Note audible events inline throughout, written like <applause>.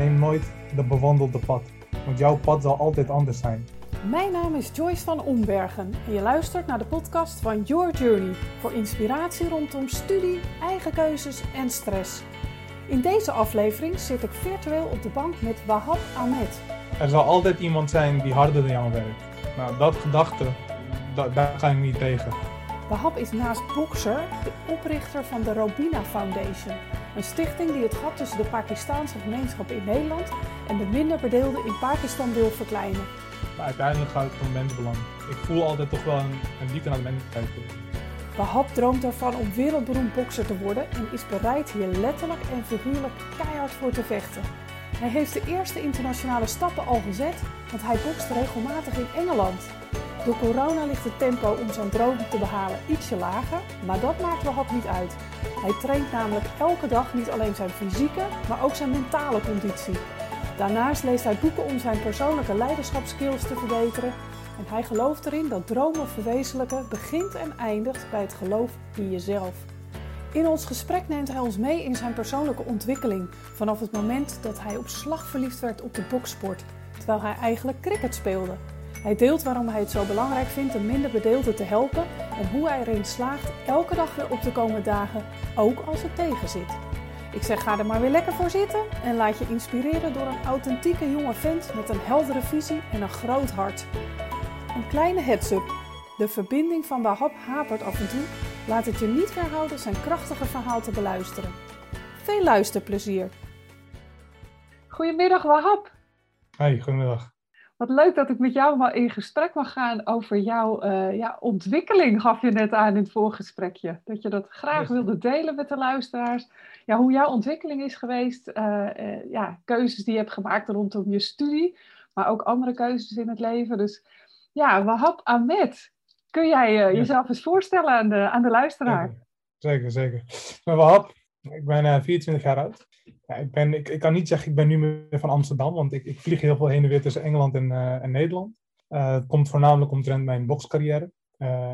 neem nooit de bewandelde pad, want jouw pad zal altijd anders zijn. Mijn naam is Joyce van Ombergen en je luistert naar de podcast van Your Journey voor inspiratie rondom studie, eigen keuzes en stress. In deze aflevering zit ik virtueel op de bank met Wahab Ahmed. Er zal altijd iemand zijn die harder dan jou werkt. Nou, dat gedachte, da- daar ga ik niet tegen. Wahab is naast bokser de oprichter van de Robina Foundation. Een stichting die het gat tussen de Pakistaanse gemeenschap in Nederland en de minder bedeelden in Pakistan wil verkleinen. Maar uiteindelijk gaat het om mensbelang. Ik voel altijd toch wel een, een liefde naar de mensheid. Wahab droomt ervan om wereldberoemd bokser te worden en is bereid hier letterlijk en figuurlijk keihard voor te vechten. Hij heeft de eerste internationale stappen al gezet, want hij bokst regelmatig in Engeland. Door corona ligt het tempo om zijn droom te behalen ietsje lager, maar dat maakt Wahab niet uit. Hij traint namelijk elke dag niet alleen zijn fysieke, maar ook zijn mentale conditie. Daarnaast leest hij boeken om zijn persoonlijke leiderschapskills te verbeteren en hij gelooft erin dat dromen verwezenlijken begint en eindigt bij het geloof in jezelf. In ons gesprek neemt hij ons mee in zijn persoonlijke ontwikkeling vanaf het moment dat hij op slag verliefd werd op de boksport, terwijl hij eigenlijk cricket speelde. Hij deelt waarom hij het zo belangrijk vindt de minder bedeelden te helpen en hoe hij erin slaagt elke dag weer op te komen dagen, ook als het tegenzit. Ik zeg ga er maar weer lekker voor zitten en laat je inspireren door een authentieke jonge vent met een heldere visie en een groot hart. Een kleine heads-up. De verbinding van Wahab hapert af en toe. Laat het je niet weerhouden zijn krachtige verhaal te beluisteren. Veel luisterplezier. Goedemiddag Wahab. Hey, goedemiddag. Wat leuk dat ik met jou maar in gesprek mag gaan over jouw eh, ja, ontwikkeling, gaf je net aan in het voorgesprekje. Dat je dat graag wilde delen met de luisteraars. Ja, hoe jouw ontwikkeling is geweest, eh, eh, ja, keuzes die je hebt gemaakt rondom je studie, maar ook andere keuzes in het leven. Dus ja, Wahab Ahmed, kun jij jezelf eens voorstellen aan de, aan de luisteraar? Zeker, zeker. Ben Wahab. Ik ben eh, 24 jaar oud. Ik, ben, ik, kan niet zeggen ik ben nu meer van Amsterdam, want ik, ik vlieg heel veel heen en weer tussen Engeland en, eh, en Nederland. Eh, het komt voornamelijk omtrent mijn bokscarrière.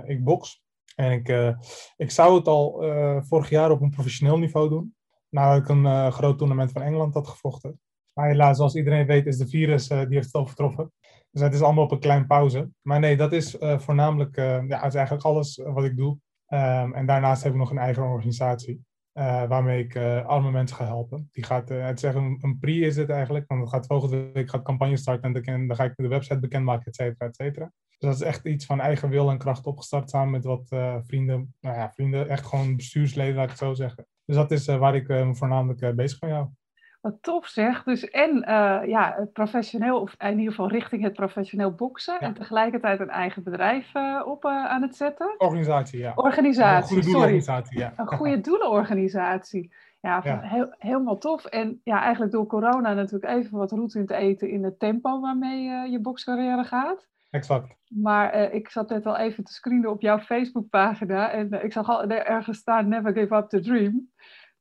Ik boks en ik, ik zou het al vorig jaar op een professioneel niveau doen. Nou, ik een groot toernooi van Engeland had gevochten. Maar helaas, zoals iedereen weet, is de virus, die heeft het overtroffen. Dus het is allemaal op een klein pauze. Maar nee, dat is voornamelijk, ja, is eigenlijk alles wat ik doe. Ehm, en daarnaast heb ik nog een eigen organisatie. Eh, waarmee ik eh arme mensen ga helpen. Die gaat, eh, het is een, een pre is het eigenlijk. Want dan gaat volgende week gaat campagne starten en dan, ga ik de website bekendmaken, et cetera, et cetera. Dus dat is echt iets van eigen wil en kracht opgestart samen met wat vrienden. Nou ja, vrienden, echt gewoon bestuursleden, laat ik het zo zeggen. Dus dat is waar ik me voornamelijk bezig ben jou. Wat tof zeg. Dus en eh, ja, professioneel, of in ieder geval richting het professioneel boksen. Ja. En tegelijkertijd een eigen bedrijf eh, op eh, aan het zetten. Organisatie, ja. Een Organisatie, goede sorry. doelorganisatie, ja. Een goede doelenorganisatie. Ja. Heel, helemaal tof. En ja, eigenlijk door corona natuurlijk even wat roet in te eten in het tempo waarmee je bokscarrière gaat. Exact. Maar ik zat net al even te screenen op jouw Facebookpagina. En ik zag al ergens staan, never give up the dream.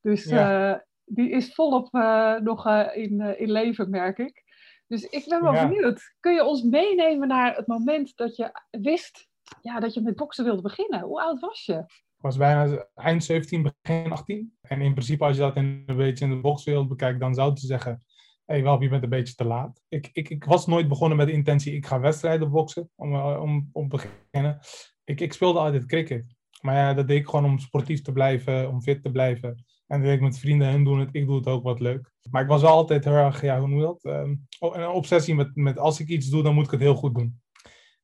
Dus Ja. Die is volop eh, nog eh, in, eh, in leven, merk ik. Dus ik ben wel Ja. benieuwd. Kun je ons meenemen naar het moment dat je wist ja, dat je met boksen wilde beginnen? Hoe oud was je? Ik was bijna eind 17, begin 18. En in principe, als je dat in, een beetje in de bokswereld bekijkt, dan zouden ze zeggen: Hé, hey, wel, je bent een beetje te laat. Ik, ik, ik was nooit begonnen met de intentie: ik ga wedstrijden boksen. Om, om, om te beginnen. Ik, ik speelde altijd cricket. Maar ja, dat deed ik gewoon om sportief te blijven, om fit te blijven. En dat ik met vrienden, hun doen het, ik doe het ook wat leuk. Maar ik was wel altijd heel erg, ja, hoe noem je dat? Ehm, oh, een obsessie met, met als ik iets doe, dan moet ik het heel goed doen.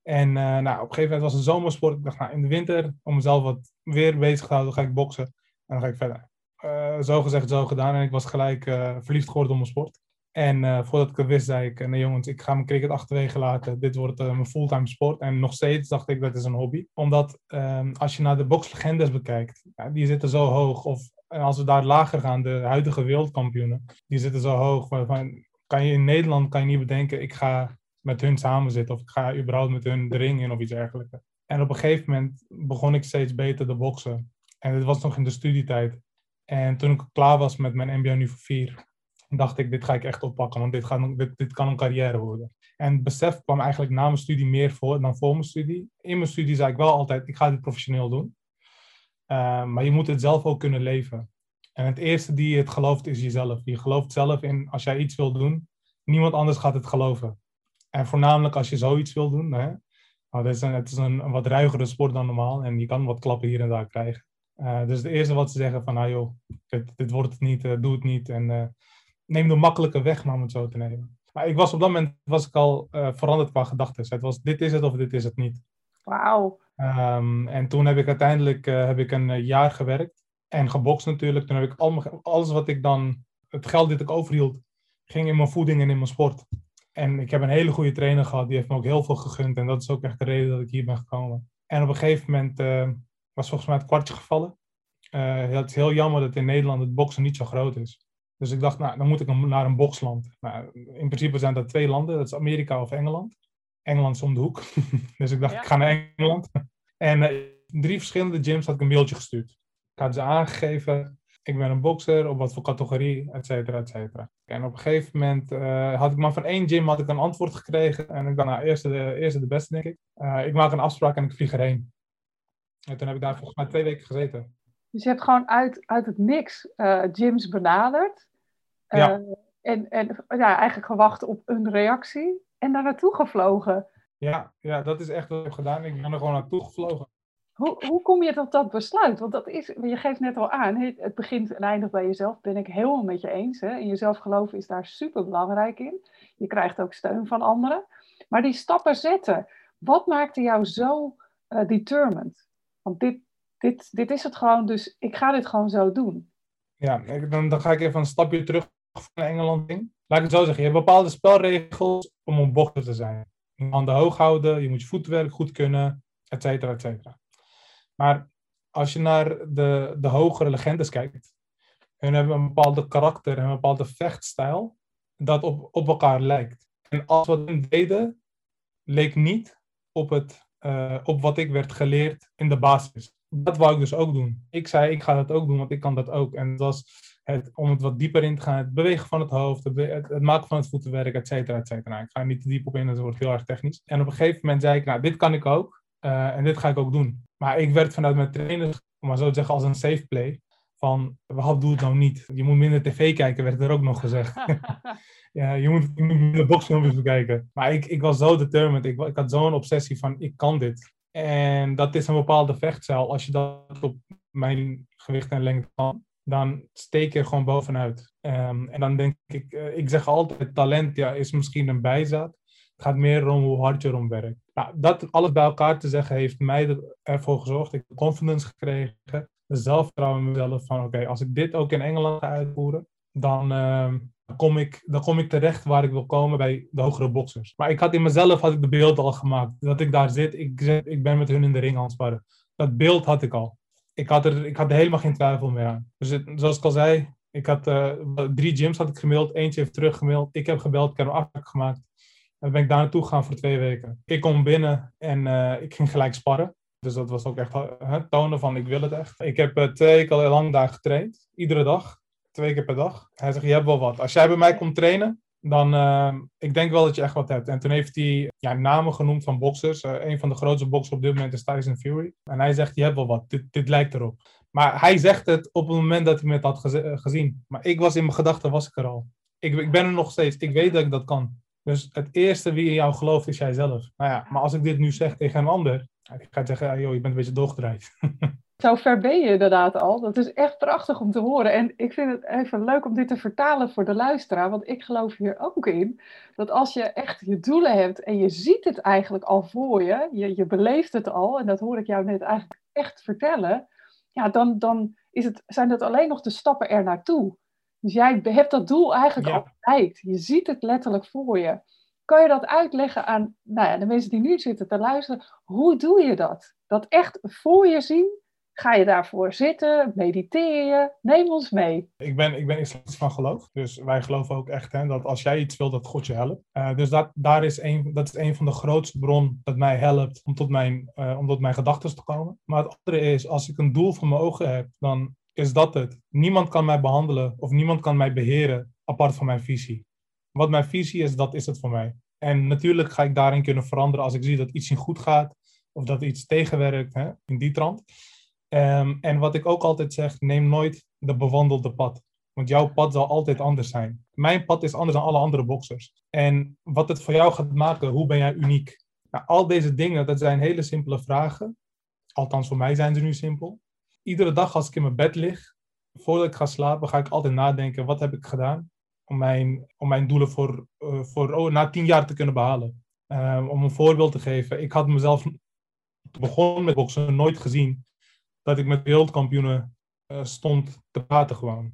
En eh, nou, op een gegeven moment was het zomersport. Ik dacht, nou, in de winter, om mezelf wat weer bezig te houden, ga ik boksen. En dan ga ik verder. Eh, zo gezegd, zo gedaan. En ik was gelijk eh, verliefd geworden op mijn sport. En eh, voordat ik het wist, zei ik, eh, nee jongens, ik ga mijn cricket achterwege laten. Dit wordt eh, mijn fulltime sport. En nog steeds dacht ik, dat is een hobby. Omdat ehm, als je naar de bokslegendes bekijkt, ja, die zitten zo hoog. Of als we daar lager gaan, de huidige wereldkampioenen, die zitten zo hoog. Kan je in Nederland kan je niet bedenken, ik ga met hun samen zitten. Of ik ga überhaupt met hun de ring in of iets dergelijks. En op een gegeven moment begon ik steeds beter te boksen. En dit was nog in de studietijd. En toen ik klaar was met mijn MBO niveau 4, dacht ik, dit ga ik echt oppakken, want dit, gaat, dit, dit kan een carrière worden. En het besef kwam eigenlijk na mijn studie meer voor dan voor mijn studie. In mijn studie zei ik wel altijd, ik ga dit professioneel doen. Uh, maar je moet het zelf ook kunnen leven. En het eerste die het gelooft is jezelf. Je gelooft zelf in, als jij iets wil doen, niemand anders gaat het geloven. En voornamelijk als je zoiets wil doen. Hè? Nou, het is, een, het is een, wat ruigere sport dan normaal en je kan wat klappen hier en daar krijgen. Uh, dus het eerste wat ze zeggen van, nou joh, dit, wordt het niet, uh, doe het niet. En neem de makkelijke weg maar om het zo te nemen. Maar ik was op dat moment was ik al veranderd qua gedachten. Het was dit is het of dit is het niet. Wauw. Um, en toen heb ik uiteindelijk heb ik een jaar gewerkt en gebokst natuurlijk. Toen heb ik al, alles wat ik dan, het geld dat ik overhield, ging in mijn voeding en in mijn sport. En ik heb een hele goede trainer gehad, die heeft me ook heel veel gegund. En dat is ook echt de reden dat ik hier ben gekomen. En op een gegeven moment uh, was volgens mij het kwartje gevallen. Het is heel jammer dat in Nederland het boksen niet zo groot is. Dus ik dacht, nou, dan moet ik naar een boksland. Nou, in principe zijn dat twee landen, dat is Amerika of Engeland. Engeland is om de hoek. <laughs> dus ik dacht, ja. ik ga naar Engeland. en uh, drie verschillende gyms had ik een mailtje gestuurd. Ik had ze aangegeven, ik ben een bokser, op wat voor categorie, et cetera, et cetera. En op een gegeven moment uh, had ik maar van één gym had ik een antwoord gekregen. En ik dacht, nou, eerste de, eerste de beste, denk ik. Uh, ik maak een afspraak en ik vlieg erheen. En toen heb ik daar volgens mij twee weken gezeten. Dus je hebt gewoon uit, uit het niks uh, gyms benaderd. Ja. En, en ja, eigenlijk gewacht op een reactie. En daar naartoe gevlogen. Ja, ja, dat is echt wat ik heb gedaan. Ik ben er gewoon naartoe gevlogen. Hoe, hoe kom je tot dat besluit? Want dat is, je geeft net al aan, het begint en eindigt bij jezelf. Ben ik helemaal met je eens. Hè? In jezelf geloven is daar super belangrijk in. Je krijgt ook steun van anderen. Maar die stappen zetten, wat maakte jou zo uh, determined? Want dit, dit, dit is het gewoon, dus ik ga dit gewoon zo doen. Ja, dan, dan ga ik even een stapje terug van Engeland in. Laat ik het zo zeggen, je hebt bepaalde spelregels om een bochter te zijn. Je handen hoog houden, je moet je voetwerk goed kunnen, et cetera, et cetera. Maar als je naar de, de hogere legendes kijkt, hun hebben een bepaalde karakter en een bepaalde vechtstijl dat op, op elkaar lijkt. En alles wat hun deden, leek niet op, het, uh, op wat ik werd geleerd in de basis. Dat wou ik dus ook doen. Ik zei, ik ga dat ook doen, want ik kan dat ook. En dat was het, om het wat dieper in te gaan, het bewegen van het hoofd, het, het, het maken van het voetenwerk, et cetera, et cetera. Ik ga er niet te diep op in, dat wordt heel erg technisch. En op een gegeven moment zei ik, nou, dit kan ik ook. Uh, en dit ga ik ook doen. Maar ik werd vanuit mijn trainers, om maar zo te zeggen, als een safe play. Van, wat doe het nou niet? Je moet minder tv kijken, werd er ook nog gezegd. <laughs> ja, je moet, je moet minder boxfilmpjes bekijken. Maar ik, ik was zo determined. Ik, ik had zo'n obsessie van, ik kan dit. En dat is een bepaalde vechtzaal. Als je dat op mijn gewicht en lengte kan, dan steek je er gewoon bovenuit. Um, en dan denk ik, uh, ik zeg altijd, talent ja, is misschien een bijzaad. Het gaat meer om hoe hard je erom werkt. Nou, dat alles bij elkaar te zeggen heeft mij ervoor gezorgd. Ik heb confidence gekregen. Zelfvertrouwen in mezelf. Van oké, als ik dit ook in Engeland ga uitvoeren, dan, uh, kom ik, dan kom ik terecht waar ik wil komen bij de hogere boxers. Maar ik had in mezelf had ik de beeld al gemaakt. Dat ik daar zit, ik, ik ben met hun in de ring aan het sparren. Dat beeld had ik al. Ik had er, ik had helemaal geen twijfel meer aan. Dus het, zoals ik al zei, ik had uh, drie gyms had ik gemaild. Eentje heeft teruggemaild. Ik heb gebeld, ik heb een afspraak gemaakt. En ben ik daar naartoe gegaan voor twee weken. Ik kom binnen en uh, ik ging gelijk sparren. Dus dat was ook echt uh, tonen van ik wil het echt. Ik heb uh, twee al lang daar getraind. Iedere dag. Twee keer per dag. Hij zegt, je hebt wel wat. Als jij bij mij komt trainen, dan uh, ik denk wel dat je echt wat hebt. En toen heeft hij ja, namen genoemd van boxers. Uh, een van de grootste boxers op dit moment is Tyson Fury. En hij zegt, je hebt wel wat. Dit, dit lijkt erop. Maar hij zegt het op het moment dat hij me het had geze- gezien. Maar ik was in mijn gedachten, was ik er al. Ik, ik ben er nog steeds. Ik weet dat ik dat kan. Dus het eerste wie in jou gelooft is jijzelf. Nou ja, maar als ik dit nu zeg tegen een ander, ik ga zeggen, joh, je bent een beetje doorgedraaid. <laughs> Zo ver ben je inderdaad al. Dat is echt prachtig om te horen. En ik vind het even leuk om dit te vertalen voor de luisteraar. Want ik geloof hier ook in dat als je echt je doelen hebt en je ziet het eigenlijk al voor je, je, je beleeft het al, en dat hoor ik jou net eigenlijk echt vertellen, ja, dan, dan is het, zijn dat alleen nog de stappen er naartoe. Dus jij hebt dat doel eigenlijk Ja. al bereikt. Je ziet het letterlijk voor je. Kan je dat uitleggen aan nou ja, de mensen die nu zitten te luisteren? Hoe doe je dat? Dat echt voor je zien? Ga je daarvoor zitten? Mediteer je? Neem ons mee. Ik ben, ik ben islamitisch van geloof. Dus wij geloven ook echt hè, dat als jij iets wil, dat God je helpt. Eh, dus dat, daar is een, dat is een van de grootste bronnen dat mij helpt om tot mijn, eh, om tot mijn gedachten te komen. Maar het andere is, als ik een doel voor mijn ogen heb, dan is dat het. Niemand kan mij behandelen of niemand kan mij beheren apart van mijn visie. Wat mijn visie is, dat is het voor mij. En natuurlijk ga ik daarin kunnen veranderen als ik zie dat iets niet goed gaat of dat iets tegenwerkt hè, in die trant. Um, en wat ik ook altijd zeg, neem nooit de bewandelde pad. Want jouw pad zal altijd anders zijn. Mijn pad is anders dan alle andere boxers. En wat het voor jou gaat maken, hoe ben jij uniek? Nou, al deze dingen, dat zijn hele simpele vragen. Althans, voor mij zijn ze nu simpel. Iedere dag als ik in mijn bed lig, voordat ik ga slapen, ga ik altijd nadenken: wat heb ik gedaan om mijn, om mijn doelen voor, uh, voor oh, na tien jaar te kunnen behalen? Um, om een voorbeeld te geven, ik had mezelf begonnen met boksen nooit gezien dat ik met wereldkampioenen uh, stond te praten gewoon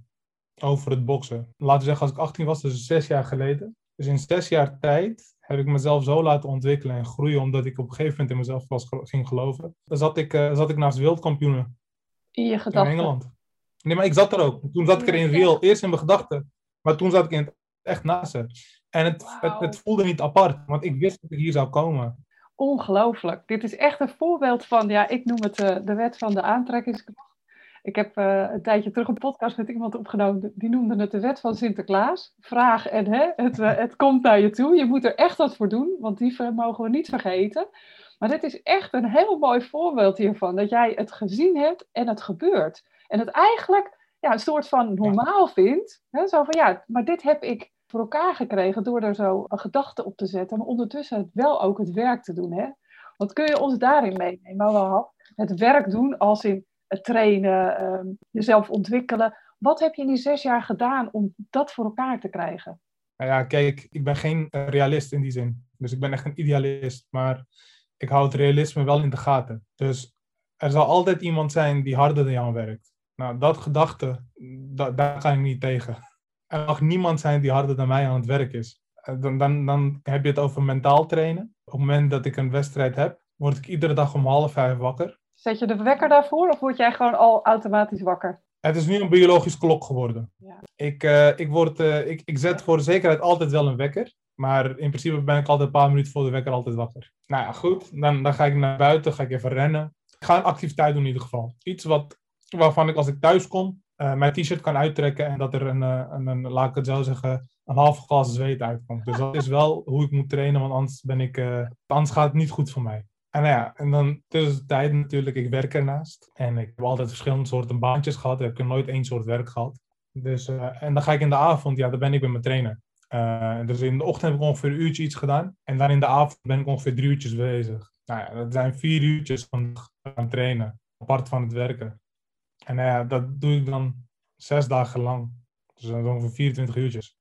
over het boksen. Laten we zeggen, als ik 18 was, dus zes jaar geleden. Dus in zes jaar tijd heb ik mezelf zo laten ontwikkelen en groeien, omdat ik op een gegeven moment in mezelf was, ging geloven. Dan zat ik, uh, zat ik naast wereldkampioenen. In je gedachten? In Engeland. Nee, maar ik zat er ook. Toen zat ik er in real, eerst in mijn gedachten. Maar toen zat ik in het echt naast ze. En het, het, het, voelde niet apart, want ik wist dat ik hier zou komen. Ongelooflijk. Dit is echt een voorbeeld van, ja, ik noem het uh, de wet van de aantrekkingskracht. Ik heb uh, een tijdje terug een podcast met iemand opgenomen, die noemde het de wet van Sinterklaas. Vraag en hè, het, uh, het komt naar je toe. Je moet er echt wat voor doen, want die mogen we niet vergeten. Maar dit is echt een heel mooi voorbeeld hiervan, dat jij het gezien hebt en het gebeurt. En het eigenlijk ja, een soort van normaal vindt. Hè? Zo van ja, maar dit heb ik voor elkaar gekregen door er zo een gedachte op te zetten, maar ondertussen wel ook het werk te doen. Hè? Wat kun je ons daarin meenemen? Wel, het werk doen als in het trainen, ehm, jezelf ontwikkelen. Wat heb je in die zes jaar gedaan om dat voor elkaar te krijgen? Nou ja, kijk, ik ben geen realist in die zin. Dus ik ben echt een idealist. Maar ik hou het realisme wel in de gaten. Dus er zal altijd iemand zijn die harder dan jou werkt. Nou, dat gedachte, daar ga ik niet tegen. Er mag niemand zijn die harder dan mij aan het werk is. Eh, dan, dan, dan heb je het over mentaal trainen. Op het moment dat ik een wedstrijd heb, word ik iedere dag om half vijf wakker. Zet je de wekker daarvoor of word jij gewoon al automatisch wakker? Het is nu een biologisch klok geworden. Ja. Ik, uh, ik, word, uh, ik, ik zet voor de zekerheid altijd wel een wekker. Maar in principe ben ik altijd een paar minuten voor de wekker altijd wakker. Nou ja, goed. Dan, dan ga ik naar buiten, ga ik even rennen. Ik ga een activiteit doen in ieder geval. Iets wat, waarvan ik als ik thuis kom, uh, mijn t-shirt kan uittrekken en dat er een, een, een, laat ik het zo zeggen, een half glas zweet uitkomt. Dus dat is wel hoe ik moet trainen, want anders, ben ik, anders gaat het niet goed voor mij. En nou ja, en dan tussen de tijd natuurlijk, ik werk ernaast. En ik heb altijd verschillende soorten baantjes gehad. Ik heb nooit één soort werk gehad. Dus, en dan ga ik in de avond, ja, dan ben ik bij mijn trainer. Dus in de ochtend heb ik ongeveer een uurtje iets gedaan. En dan in de avond ben ik ongeveer drie uurtjes bezig. Nou ja, dat zijn vier uurtjes van aan trainen, apart van het werken. En nou ja, dat doe ik dan zes dagen lang. Dus is ongeveer 24 uurtjes.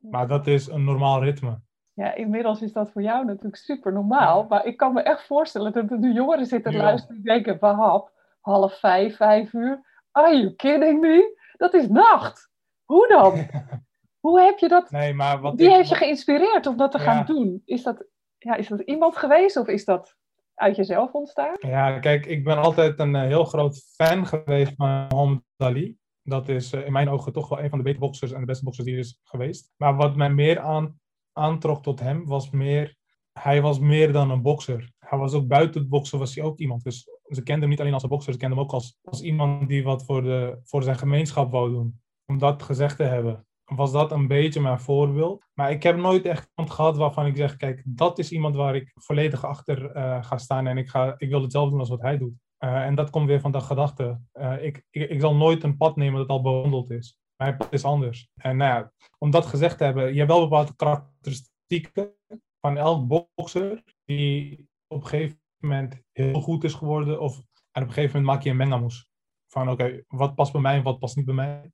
Maar dat is een normaal ritme. Ja, inmiddels is dat voor jou natuurlijk super normaal. Maar ik kan me echt voorstellen dat er nu jongeren zitten ja. luisteren die denken: Wahab, half vijf, vijf uur. Are you kidding me? Dat is nacht. Hoe dan? <laughs> Hoe heb je dat? Nee, maar wat Wie ik... heeft je geïnspireerd om dat te gaan doen? Is dat, ja, is dat iemand geweest of is dat uit jezelf ontstaan? Ja, kijk, ik ben altijd een uh, heel groot fan geweest van Mohamed Ali. Dat is uh, in mijn ogen toch wel een van de betere boxers en de beste boxers die er is geweest. Maar wat mij meer aan aantrok tot hem was meer, hij was meer dan een bokser. Hij was ook buiten het boksen was hij ook iemand. Dus ze kenden hem niet alleen als een bokser, ze kenden hem ook als, als iemand die wat voor, de, voor zijn gemeenschap wou doen. Om dat gezegd te hebben, was dat een beetje mijn voorbeeld. Maar ik heb nooit echt iemand gehad waarvan ik zeg, kijk, dat is iemand waar ik volledig achter uh, ga staan en ik, ga, ik wil hetzelfde doen als wat hij doet. Uh, en dat komt weer van de gedachte. Uh, ik, ik, ik zal nooit een pad nemen dat al bewandeld is. Mijn pad is anders. En nou ja, om dat gezegd te hebben, je hebt wel bepaalde karakteristieken van elk bokser die op een gegeven moment heel goed is geworden. Of en op een gegeven moment maak je een mengelmoes. Van oké, wat past bij mij en wat past niet bij mij.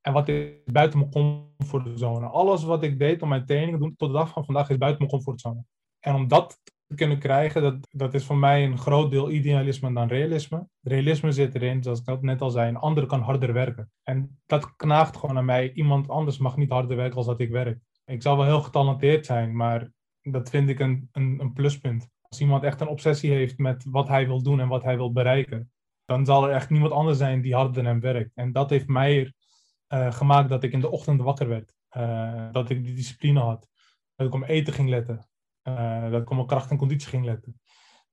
En wat is buiten mijn comfortzone. Alles wat ik deed om mijn training te doen tot de dag van vandaag is buiten mijn comfortzone. En om dat te kunnen krijgen, dat, dat is voor mij een groot deel idealisme dan realisme. Realisme zit erin, zoals ik net al zei, een ander kan harder werken. En dat knaagt gewoon aan mij. Iemand anders mag niet harder werken als dat ik werk. Ik zal wel heel getalenteerd zijn, maar dat vind ik een, een, een pluspunt. Als iemand echt een obsessie heeft met wat hij wil doen en wat hij wil bereiken, dan zal er echt niemand anders zijn die harder dan hem werkt. En dat heeft mij uh, gemaakt dat ik in de ochtend wakker werd. Uh, dat ik die discipline had. Dat ik om eten ging letten. Uh, dat ik op mijn kracht en conditie ging letten.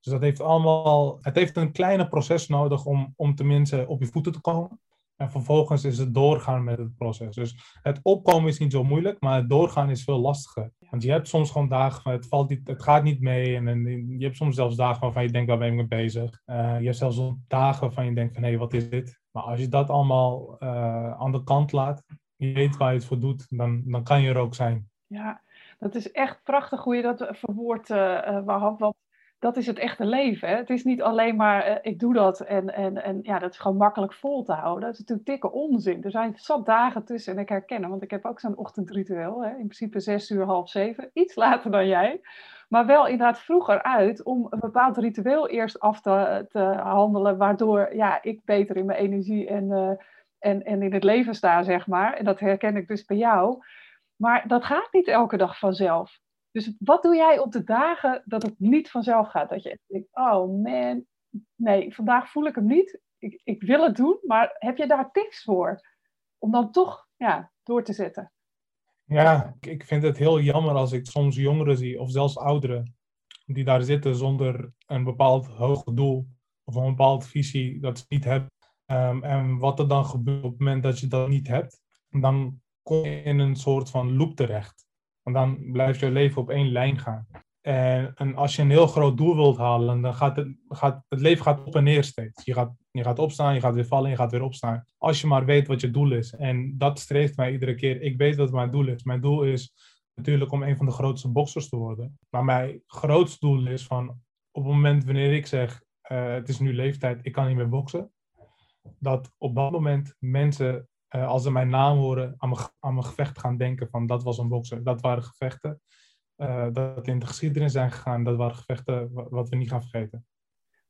Dus dat heeft allemaal, het heeft een kleine proces nodig om, om tenminste op je voeten te komen. En vervolgens is het doorgaan met het proces. Dus het opkomen is niet zo moeilijk, maar het doorgaan is veel lastiger. Want je hebt soms gewoon dagen van het, valt niet, het gaat niet mee. En, en je hebt soms zelfs dagen waarvan je denkt, waar ben ik mee bezig? Uh, je hebt zelfs dagen waarvan je denkt van, hé, hey, wat is dit? Maar als je dat allemaal uh, aan de kant laat, je weet waar je het voor doet, dan, dan kan je er ook zijn. Ja, dat is echt prachtig hoe je dat verwoordt, uh, Wahab. Want dat is het echte leven. Hè? Het is niet alleen maar uh, ik doe dat en, en, en ja, dat is gewoon makkelijk vol te houden. Dat is natuurlijk dikke onzin. Er zijn zat dagen tussen en ik herken want ik heb ook zo'n ochtendritueel. Hè? In principe zes uur, half zeven. Iets later dan jij. Maar wel inderdaad vroeger uit om een bepaald ritueel eerst af te, te handelen. Waardoor ja, ik beter in mijn energie en, uh, en, en in het leven sta, zeg maar. En dat herken ik dus bij jou. Maar dat gaat niet elke dag vanzelf. Dus wat doe jij op de dagen dat het niet vanzelf gaat? Dat je denkt, oh man, nee, vandaag voel ik hem niet. Ik, ik wil het doen, maar heb je daar tips voor? Om dan toch ja, door te zetten. Ja, ik vind het heel jammer als ik soms jongeren zie, of zelfs ouderen, die daar zitten zonder een bepaald hoog doel of een bepaalde visie dat ze niet hebben. Um, en wat er dan gebeurt op het moment dat je dat niet hebt, dan kom je in een soort van loop terecht. Want dan blijft je leven op één lijn gaan. En, en, als je een heel groot doel wilt halen, dan gaat het, gaat, het leven gaat op en neer steeds. Je gaat, je gaat opstaan, je gaat weer vallen, je gaat weer opstaan. Als je maar weet wat je doel is. En dat streeft mij iedere keer. Ik weet wat mijn doel is. Mijn doel is natuurlijk om een van de grootste boxers te worden. Maar mijn grootste doel is van op het moment wanneer ik zeg, uh, het is nu leeftijd, ik kan niet meer boksen. Dat op dat moment mensen uh, als ze mijn naam horen, aan mijn, aan mijn gevecht gaan denken van dat was een bokser. Dat waren gevechten uh, dat in de geschiedenis zijn gegaan. Dat waren gevechten wat we niet gaan vergeten.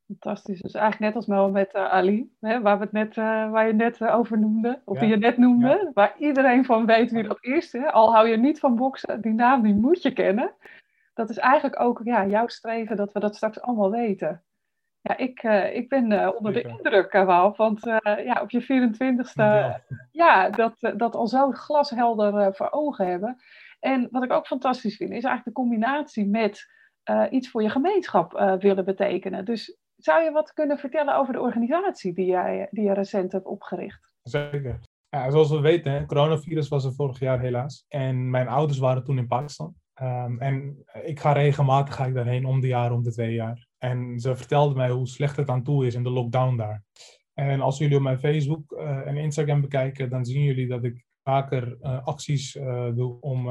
Fantastisch. Dus eigenlijk net als met uh, Ali, hè, waar, we het net, waar je net over noemde, of ja. die je net noemde, ja. waar iedereen van weet wie dat is. Hè. Al hou je niet van boksen, die naam die moet je kennen. Dat is eigenlijk ook ja, jouw streven dat we dat straks allemaal weten. Ja, ik, uh, ik ben uh, onder de indruk, uh, Wouw, want ja, op je 24ste, ja, ja dat, dat al zo glashelder voor ogen hebben. En wat ik ook fantastisch vind, is eigenlijk de combinatie met iets voor je gemeenschap willen betekenen. Dus zou je wat kunnen vertellen over de organisatie die, jij, die je recent hebt opgericht? Zeker. Ja, zoals we weten, het coronavirus was er vorig jaar helaas. En mijn ouders waren toen in Pakistan. Um, en ik ga regelmatig ga ik daarheen om de jaar, om de twee jaar. En ze vertelde mij hoe slecht het aan toe is in de lockdown daar. En als jullie op mijn Facebook uh, en Instagram bekijken, dan zien jullie dat ik vaker uh, acties uh, doe om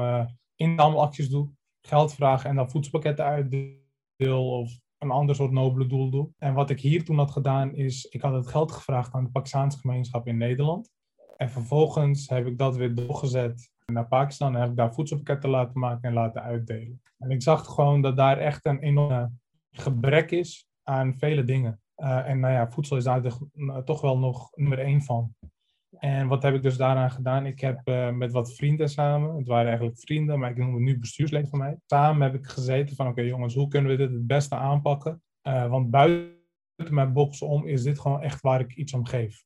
inzamelacties doe, geld vragen en dan voedselpakketten uitdeel of een ander soort nobele doel doe. En wat ik hier toen had gedaan is, ik had het geld gevraagd aan de Pakistaanse gemeenschap in Nederland. En vervolgens heb ik dat weer doorgezet naar Pakistan en heb ik daar voedselpakketten laten maken en laten uitdelen. En ik zag gewoon dat daar echt een enorme gebrek is aan vele dingen. Uh, en nou ja, voedsel is daar toch wel nog nummer één van. En wat heb ik dus daaraan gedaan? Ik heb uh, met wat vrienden samen, het waren eigenlijk vrienden, maar ik noem het nu bestuursleden van mij. Samen heb ik gezeten van, oké okay, jongens, hoe kunnen we dit het beste aanpakken? Want buiten mijn box om is dit gewoon echt waar ik iets om geef.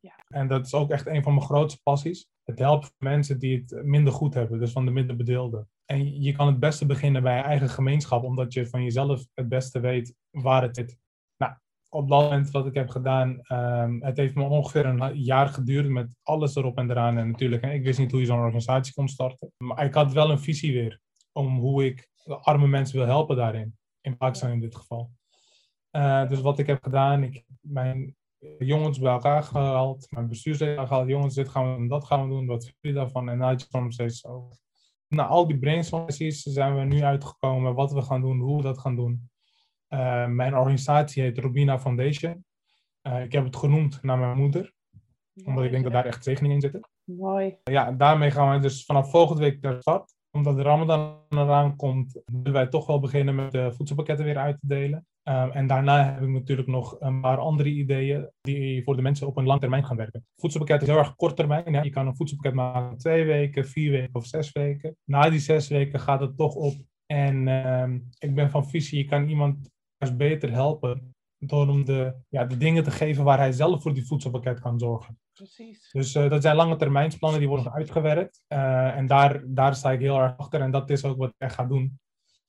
Ja. En dat is ook echt een van mijn grootste passies. Het helpt mensen die het minder goed hebben, dus van de minder bedeelden. En je kan het beste beginnen bij je eigen gemeenschap, omdat je van jezelf het beste weet waar het zit. Nou, op dat moment wat ik heb gedaan, um, het heeft me ongeveer een jaar geduurd met alles erop en eraan. En natuurlijk, ik wist niet hoe je zo'n organisatie kon starten. Maar ik had wel een visie weer om hoe ik arme mensen wil helpen daarin. In Pakistan in dit geval. Uh, dus wat ik heb gedaan, ik mijn jongens bij elkaar gehaald, mijn bestuursleden gehaald. Jongens, dit gaan we doen, dat gaan we doen, wat vinden jullie daarvan? En dan had je soms steeds zo na al die brainstorm zijn we nu uitgekomen wat we gaan doen, hoe we dat gaan doen. Uh, mijn organisatie heet Robina Foundation. Uh, ik heb het genoemd naar mijn moeder, Mooi, omdat ik denk ja. dat daar echt zegeningen in zitten. Mooi. Ja, daarmee gaan we dus vanaf volgende week naar start. Omdat de Ramadan eraan komt, willen wij toch wel beginnen met de voedselpakketten weer uit te delen. Um, en daarna heb ik natuurlijk nog een paar andere ideeën die voor de mensen op een lang termijn gaan werken. Voedselpakket is heel erg kort termijn. Hè? Je kan een voedselpakket maken twee weken, vier weken of zes weken. Na die zes weken gaat het toch op. En um, ik ben van visie, je kan iemand juist beter helpen door hem de, ja, de dingen te geven waar hij zelf voor die voedselpakket kan zorgen. Precies. Dus uh, dat zijn lange termijnsplannen die worden uitgewerkt. Uh, en daar, daar sta ik heel erg achter en dat is ook wat ik echt ga doen.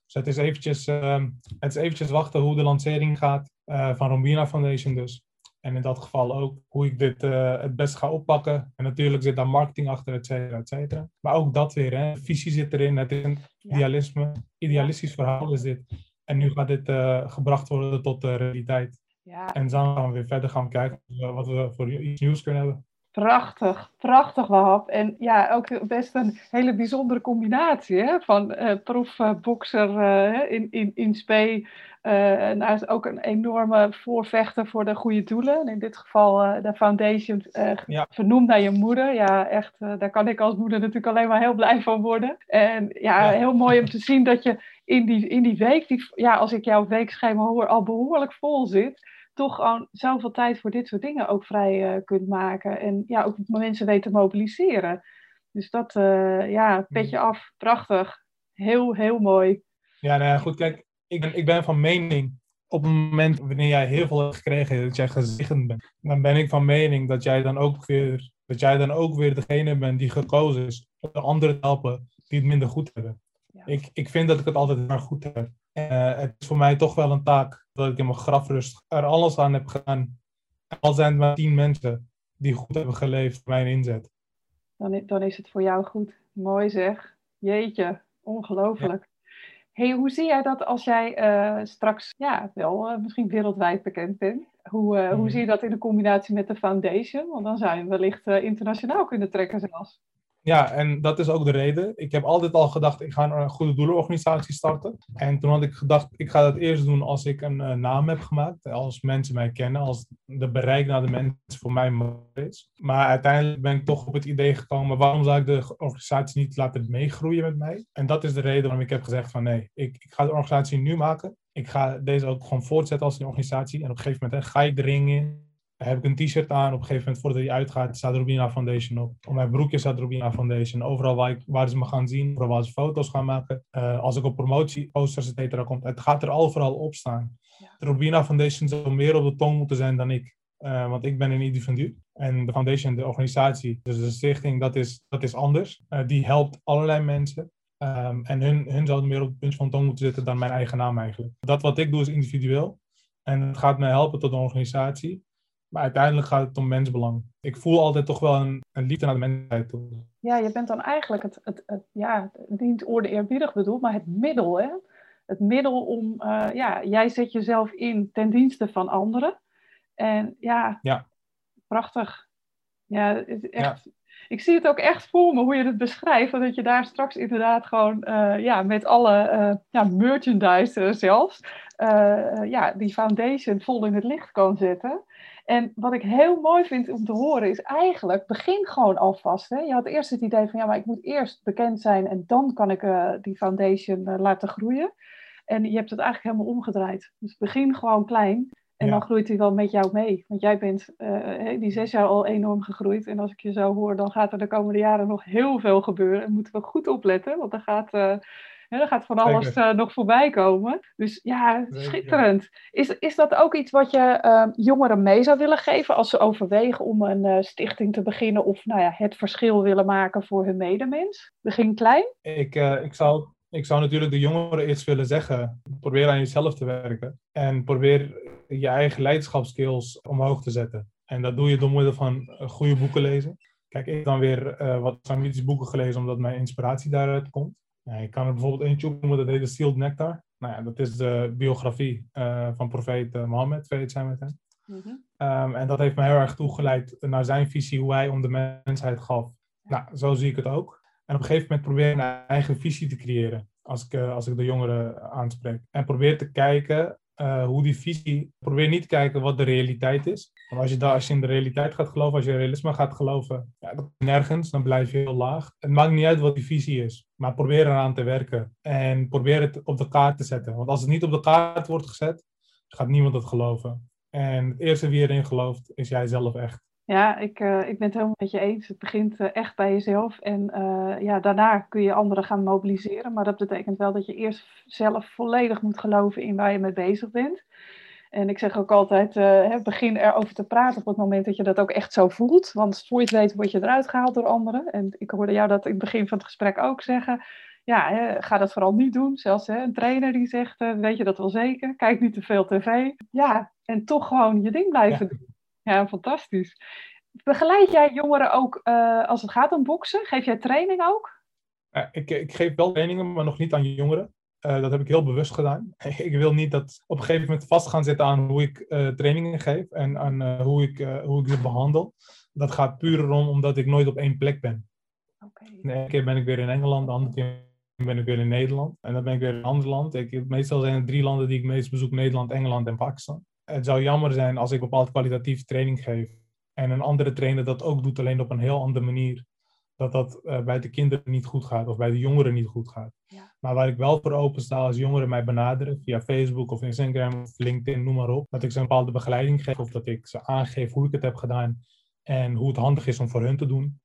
Dus het is eventjes, uh, het is eventjes wachten hoe de lancering gaat uh, van Rombina Foundation dus. En in dat geval ook hoe ik dit uh, het best ga oppakken. En natuurlijk zit daar marketing achter, et cetera, et cetera. Maar ook dat weer, hè. visie zit erin. Het is een idealisme. Idealistisch verhaal is dit. En nu gaat dit uh, gebracht worden tot de realiteit. Ja. En dan gaan we weer verder gaan kijken wat we voor iets nieuws kunnen hebben. Prachtig, prachtig Wahab. En ja, ook best een hele bijzondere combinatie hè? van uh, profbokser uh, in, in, in spe. Uh, en hij is ook een enorme voorvechter voor de goede doelen. In dit geval de foundation ja. vernoemd naar je moeder. Ja, echt, daar kan ik als moeder natuurlijk alleen maar heel blij van worden. En ja, ja, heel mooi om te zien dat je in die, in die week, die, ja, als ik jouw weekschema hoor, al behoorlijk vol zit toch gewoon zoveel tijd voor dit soort dingen ook vrij uh, kunt maken. En ja, ook mensen weten te mobiliseren. Dus dat, uh, ja, petje af, prachtig. Heel, heel mooi. Ja, nou ja, goed, kijk, ik ben, ik ben van mening, op het moment wanneer jij heel veel hebt gekregen, dat jij gezegend bent, dan ben ik van mening dat jij dan ook weer, dat jij dan ook weer degene bent die gekozen is om de anderen te helpen die het minder goed hebben. Ik, ik vind dat ik het altijd maar goed heb. Uh, het is voor mij toch wel een taak dat ik in mijn grafrust er alles aan heb gedaan. Al zijn het maar tien mensen die goed hebben geleefd voor mijn inzet. Dan, dan is het voor jou goed. Mooi zeg. Jeetje, ongelooflijk. Hey, hoe zie jij dat als jij uh, straks ja, wel uh, misschien wereldwijd bekend bent? Hoe, uh, hoe mhm. zie je dat in de combinatie met de foundation? Want dan zou je wellicht internationaal kunnen trekken zelfs. Ja, en dat is ook de reden. Ik heb altijd al gedacht, ik ga een goede doelenorganisatie starten. En toen had ik gedacht, ik ga dat eerst doen als ik een uh, naam heb gemaakt. Als mensen mij kennen, als de bereik naar de mensen voor mij is. Maar uiteindelijk ben ik toch op het idee gekomen, waarom zou ik de organisatie niet laten meegroeien met mij? En dat is de reden waarom ik heb gezegd van nee, ik, ik ga de organisatie nu maken. Ik ga deze ook gewoon voortzetten als een organisatie. En op een gegeven moment hè, ga ik de ring in heb ik een t-shirt aan. Op een gegeven moment, voordat hij uitgaat, staat Rubina Foundation op. Op mijn broekje staat Rubina Foundation. Overal waar, ik, waar ze me gaan zien, overal waar ze foto's gaan maken. Uh, als ik op promotieposters, et cetera, komt. Het gaat er al vooral op staan. De Rubina Foundation zou meer op de tong moeten zijn dan ik. Uh, want ik ben een individu. En de foundation, de organisatie, dus de stichting, dat is, dat is anders. Uh, die helpt allerlei mensen. Um, en hun, hun zouden meer op het punt van tong moeten zitten dan mijn eigen naam eigenlijk. Dat wat ik doe is individueel. En het gaat mij helpen tot een organisatie. Maar uiteindelijk gaat het om mensbelang. Ik voel altijd toch wel een, een liefde naar de mensheid. Ja, je bent dan eigenlijk het, het, het ja, niet orde eerbiedig bedoeld, maar het middel. Hè? Het middel om, uh, ja, jij zet jezelf in ten dienste van anderen. En ja, ja. prachtig. Ja, het is echt, ik zie het ook echt voor me hoe je het beschrijft. Dat je daar straks inderdaad gewoon uh, ja, met alle uh, ja, merchandise zelfs, ja, die foundation vol in het licht kan zetten. En wat ik heel mooi vind om te horen is eigenlijk, begin gewoon alvast. Hè? Je had eerst het idee van, ja, maar ik moet eerst bekend zijn en dan kan ik uh, die foundation uh, laten groeien. En je hebt het eigenlijk helemaal omgedraaid. Dus begin gewoon klein en dan groeit hij wel met jou mee. Want jij bent uh, die zes jaar al enorm gegroeid. En als ik je zo hoor, dan gaat er de komende jaren nog heel veel gebeuren. En moeten we goed opletten, want er gaat ja, er gaat van alles uh, nog voorbij komen. Dus ja, schitterend. Is, is dat ook iets wat je uh, jongeren mee zou willen geven als ze overwegen om een uh, stichting te beginnen of nou ja, het verschil willen maken voor hun medemens? Begin klein? Ik, eh, ik, zou, ik zou natuurlijk de jongeren eerst willen zeggen: probeer aan jezelf te werken en probeer je eigen leiderschapskills omhoog te zetten. En dat doe je door middel van goede boeken lezen. Kijk, ik heb dan weer wat Samitische boeken gelezen, omdat mijn inspiratie daaruit komt. Ja, ik kan er bijvoorbeeld eentje noemen, dat heet de Sealed Nectar. Nou ja, dat is de biografie uh, van profeet uh, Mohammed, vrede zijn met hem. Mm -hmm. en dat heeft me heel erg toegeleid naar zijn visie, hoe hij om de mensheid gaf. Nou, zo zie ik het ook. En op een gegeven moment probeer ik een eigen visie te creëren, als ik, uh, als ik de jongeren aanspreek. En probeer te kijken hoe die visie. Probeer niet te kijken wat de realiteit is. Als je, daar, als je in de realiteit gaat geloven, als je realisme gaat geloven, ja, nergens, dan blijf je heel laag. Het maakt niet uit wat die visie is, maar probeer eraan te werken. En probeer het op de kaart te zetten. Want als het niet op de kaart wordt gezet, gaat niemand het geloven. En het eerste wie erin gelooft, is jij zelf echt. Ja, ik, uh, ik ben het helemaal met je eens. Het begint uh, echt bij jezelf. En uh, ja, daarna kun je anderen gaan mobiliseren. Maar dat betekent wel dat je eerst zelf volledig moet geloven in waar je mee bezig bent. En ik zeg ook altijd, hè, begin erover te praten op het moment dat je dat ook echt zo voelt. Want voor je het weet word je eruit gehaald door anderen. En ik hoorde jou dat in het begin van het gesprek ook zeggen. Ja, hè, ga dat vooral niet doen. Zelfs hè, een trainer die zegt, weet je dat wel zeker? Kijk niet te veel tv. Ja, en toch gewoon je ding blijven doen. Ja, fantastisch. Begeleid jij jongeren ook uh, als het gaat om boksen? Geef jij training ook? ik, ik, geef wel trainingen, maar nog niet aan jongeren. Uh, dat heb ik heel bewust gedaan. <laughs> ik wil niet dat op een gegeven moment vast gaan zitten aan hoe ik uh, trainingen geef en aan hoe, ik, hoe ik ze behandel. Dat gaat puur om omdat ik nooit op één plek ben. Okay. De ene keer ben ik weer in Engeland, de andere keer ben ik weer in Nederland. En dan ben ik weer in een ander land. Ik, meestal zijn er drie landen die ik meest bezoek: Nederland, Engeland en Pakistan. Het zou jammer zijn als ik bepaald kwalitatieve training geef en een andere trainer dat ook doet, alleen op een heel andere manier. Dat dat uh, bij de kinderen niet goed gaat of bij de jongeren niet goed gaat. Ja. Maar waar ik wel voor open sta als jongeren mij benaderen via Facebook of Instagram of LinkedIn, noem maar op. Dat ik ze een bepaalde begeleiding geef of dat ik ze aangeef hoe ik het heb gedaan en hoe het handig is om voor hun te doen.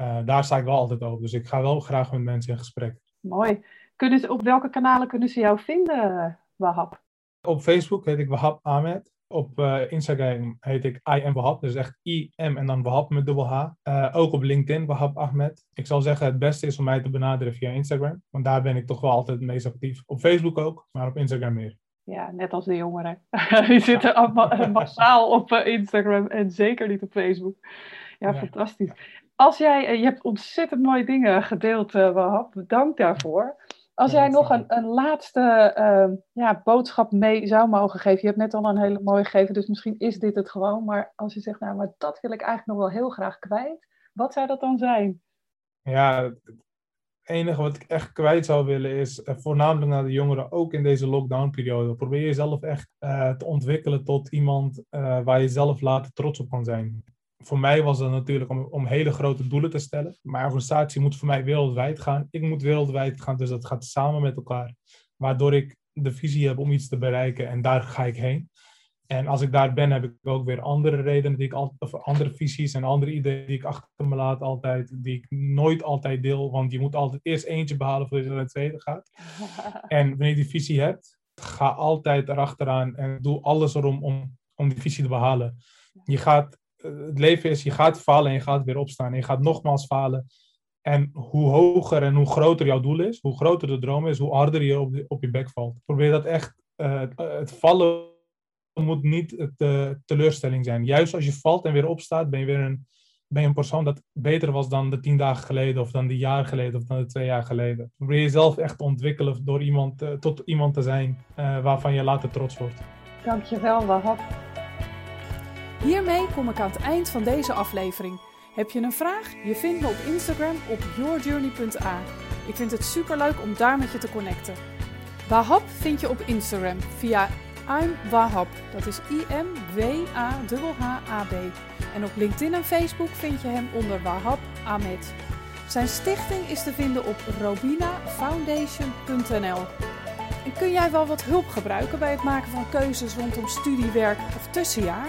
Uh, daar sta ik wel altijd over. Dus ik ga wel graag met mensen in gesprek. Mooi. Kunnen ze, op welke kanalen kunnen ze jou vinden, Wahab? Op Facebook heet ik Wahab Ahmed. Op uh, Instagram heet ik I am Wahab, dus echt I-M en dan Wahab met dubbel H. Uh, ook op LinkedIn, Wahab Ahmed. Ik zal zeggen, het beste is om mij te benaderen via Instagram. Want daar ben ik toch wel altijd het meest actief. Op Facebook ook, maar op Instagram meer. Ja, net als de jongeren. <laughs> Die zitten allemaal <laughs> massaal op uh, Instagram en zeker niet op Facebook. Ja, ja. fantastisch. Als jij, je hebt ontzettend mooie dingen gedeeld, Wahab. Dank daarvoor. Als jij nog een, een laatste uh, ja, boodschap mee zou mogen geven. Je hebt net al een hele mooie gegeven, dus misschien is dit het gewoon. Maar als je zegt, nou, maar dat wil ik eigenlijk nog wel heel graag kwijt. Wat zou dat dan zijn? Ja, het enige wat ik echt kwijt zou willen is, uh, voornamelijk naar de jongeren, ook in deze lockdown-periode. Probeer jezelf echt uh, te ontwikkelen tot iemand eh, waar je zelf later trots op kan zijn voor mij was dat natuurlijk om, om hele grote doelen te stellen. Maar organisatie moet voor mij wereldwijd gaan. Ik moet wereldwijd gaan, dus dat gaat samen met elkaar. Waardoor ik de visie heb om iets te bereiken en daar ga ik heen. En als ik daar ben, heb ik ook weer andere redenen, die ik al, of andere visies en andere ideeën die ik achter me laat altijd, die ik nooit altijd deel, want je moet altijd eerst eentje behalen voordat je naar het tweede gaat. <laughs> En wanneer je die visie hebt, ga altijd erachteraan en doe alles erom om, om die visie te behalen. Je gaat het leven is, je gaat falen en je gaat weer opstaan. En je gaat nogmaals falen. En hoe hoger en hoe groter jouw doel is, hoe groter de droom is, hoe harder je op, op je bek valt. Probeer dat echt, uh, het vallen moet niet de teleurstelling zijn. Juist als je valt en weer opstaat, ben je weer een, ben je een persoon dat beter was dan de tien dagen geleden, of dan de jaar geleden, of dan de twee jaar geleden. Probeer jezelf echt te ontwikkelen door iemand, tot iemand te zijn waarvan je later trots wordt. Dankjewel, Wahab. Hiermee kom ik aan het eind van deze aflevering. Heb je een vraag? Je vindt me op Instagram op yourjourney.a. Ik vind het superleuk om daar met je te connecten. Wahab vind je op Instagram via I'm Wahab. Dat is I-M-W-A-H-H-A-B. En op LinkedIn en Facebook vind je hem onder Wahab Ahmed. Zijn stichting is te vinden op robinafoundation.nl. En kun jij wel wat hulp gebruiken bij het maken van keuzes rondom studiewerk of tussenjaar?